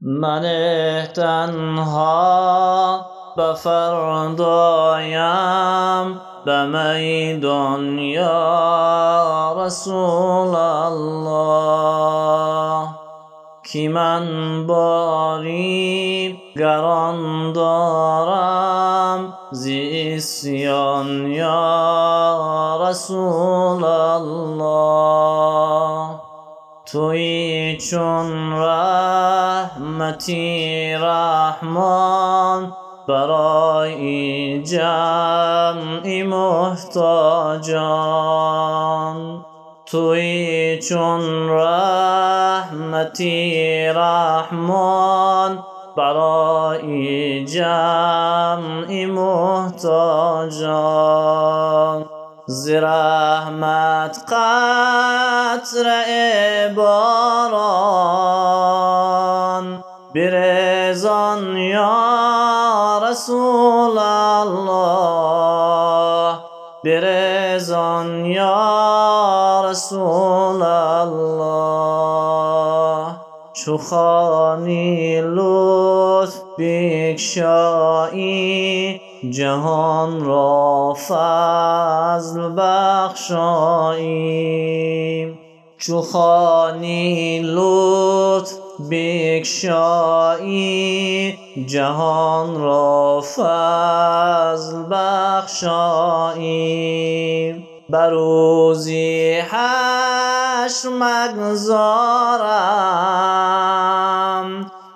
من تنها به میدان یا رسول الله. کی من باری گران دارم زیسیان یا رسول الله. توی چون رحمتی رحمان برای جمعی محتاجان. توی چون رحمتی رحمان برای جمعی محتاجان. ز رحمت قطره باران. بریزان یا رسول الله. چو خوانی لطف بگشایی جهان را فضل بخشایی. چو خوانی لطف بگشایی جهان را فضل بخشایی. به روزی حشر مگذارم.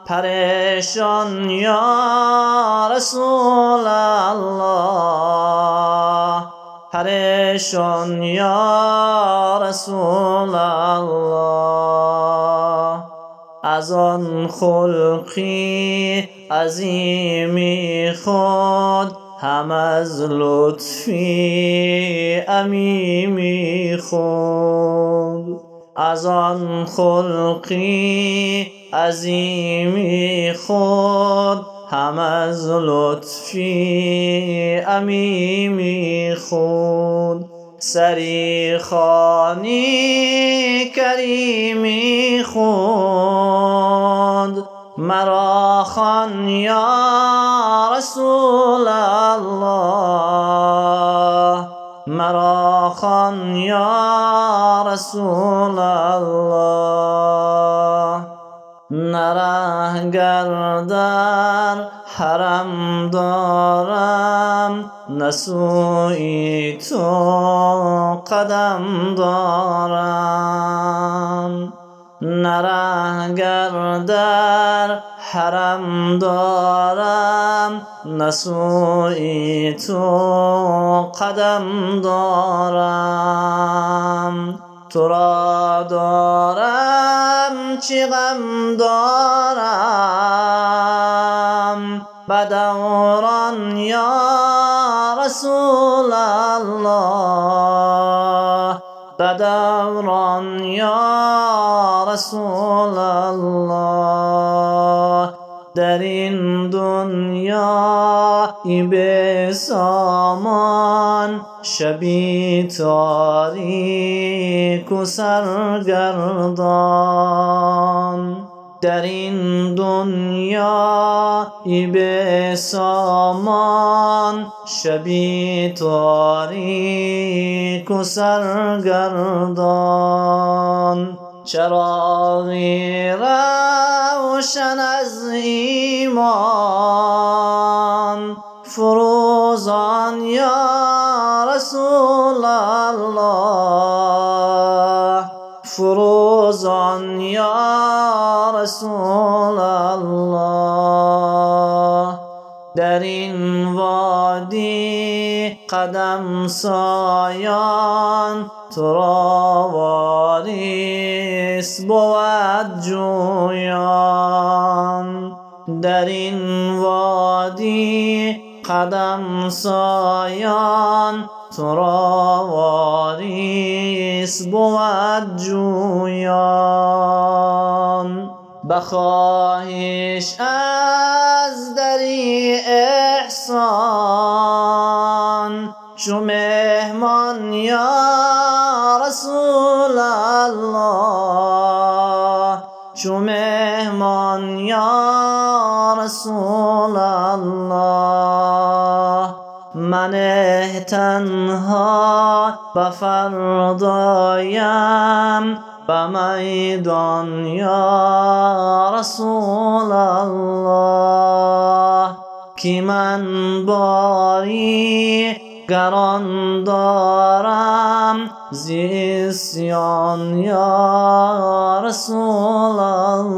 پریشان یا رسول الله. پریشان یا رسول الله. از آن خلقی عظیمی خود هم از لطفی عمیمی خود از آن خلقی عظیمی خود هم از لطفی عمیمی خود سری خوانی کریمی خود مراخا يا رسول الله. مراخا يا رسول الله. نراه گردر حرم دارم نسوی تو قدم دارم. نه رهگر در حرم دارم نه سوی تو قدم دارم. تو را دارم چه غم دارم؟ به دوران یا رسول الله. به دوران یا رسول الله در این دنیا به سامان شبی تاریک و سرگردان در این دنیا به سامان شبی تاریک و سرگردان چراغی روشن از ایمان فروزان یا رسول الله فروزان یا رسول الله در این وادی قدم سایان تو را واریس بود جویان. در این وادی قدم سایان تو را واریس بود جویان. بخواهش از دری احسان چو مهمان یا رسول الله چو مهمان یا رسول الله. من تنها به فردایم به میدان یا رسول الله که من باری گران دارم زیسیان یا رسول الله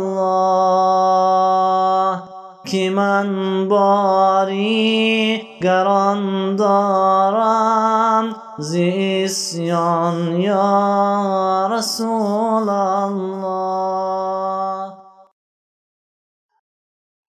که من باری گران دارم زیسیان یا رسول الله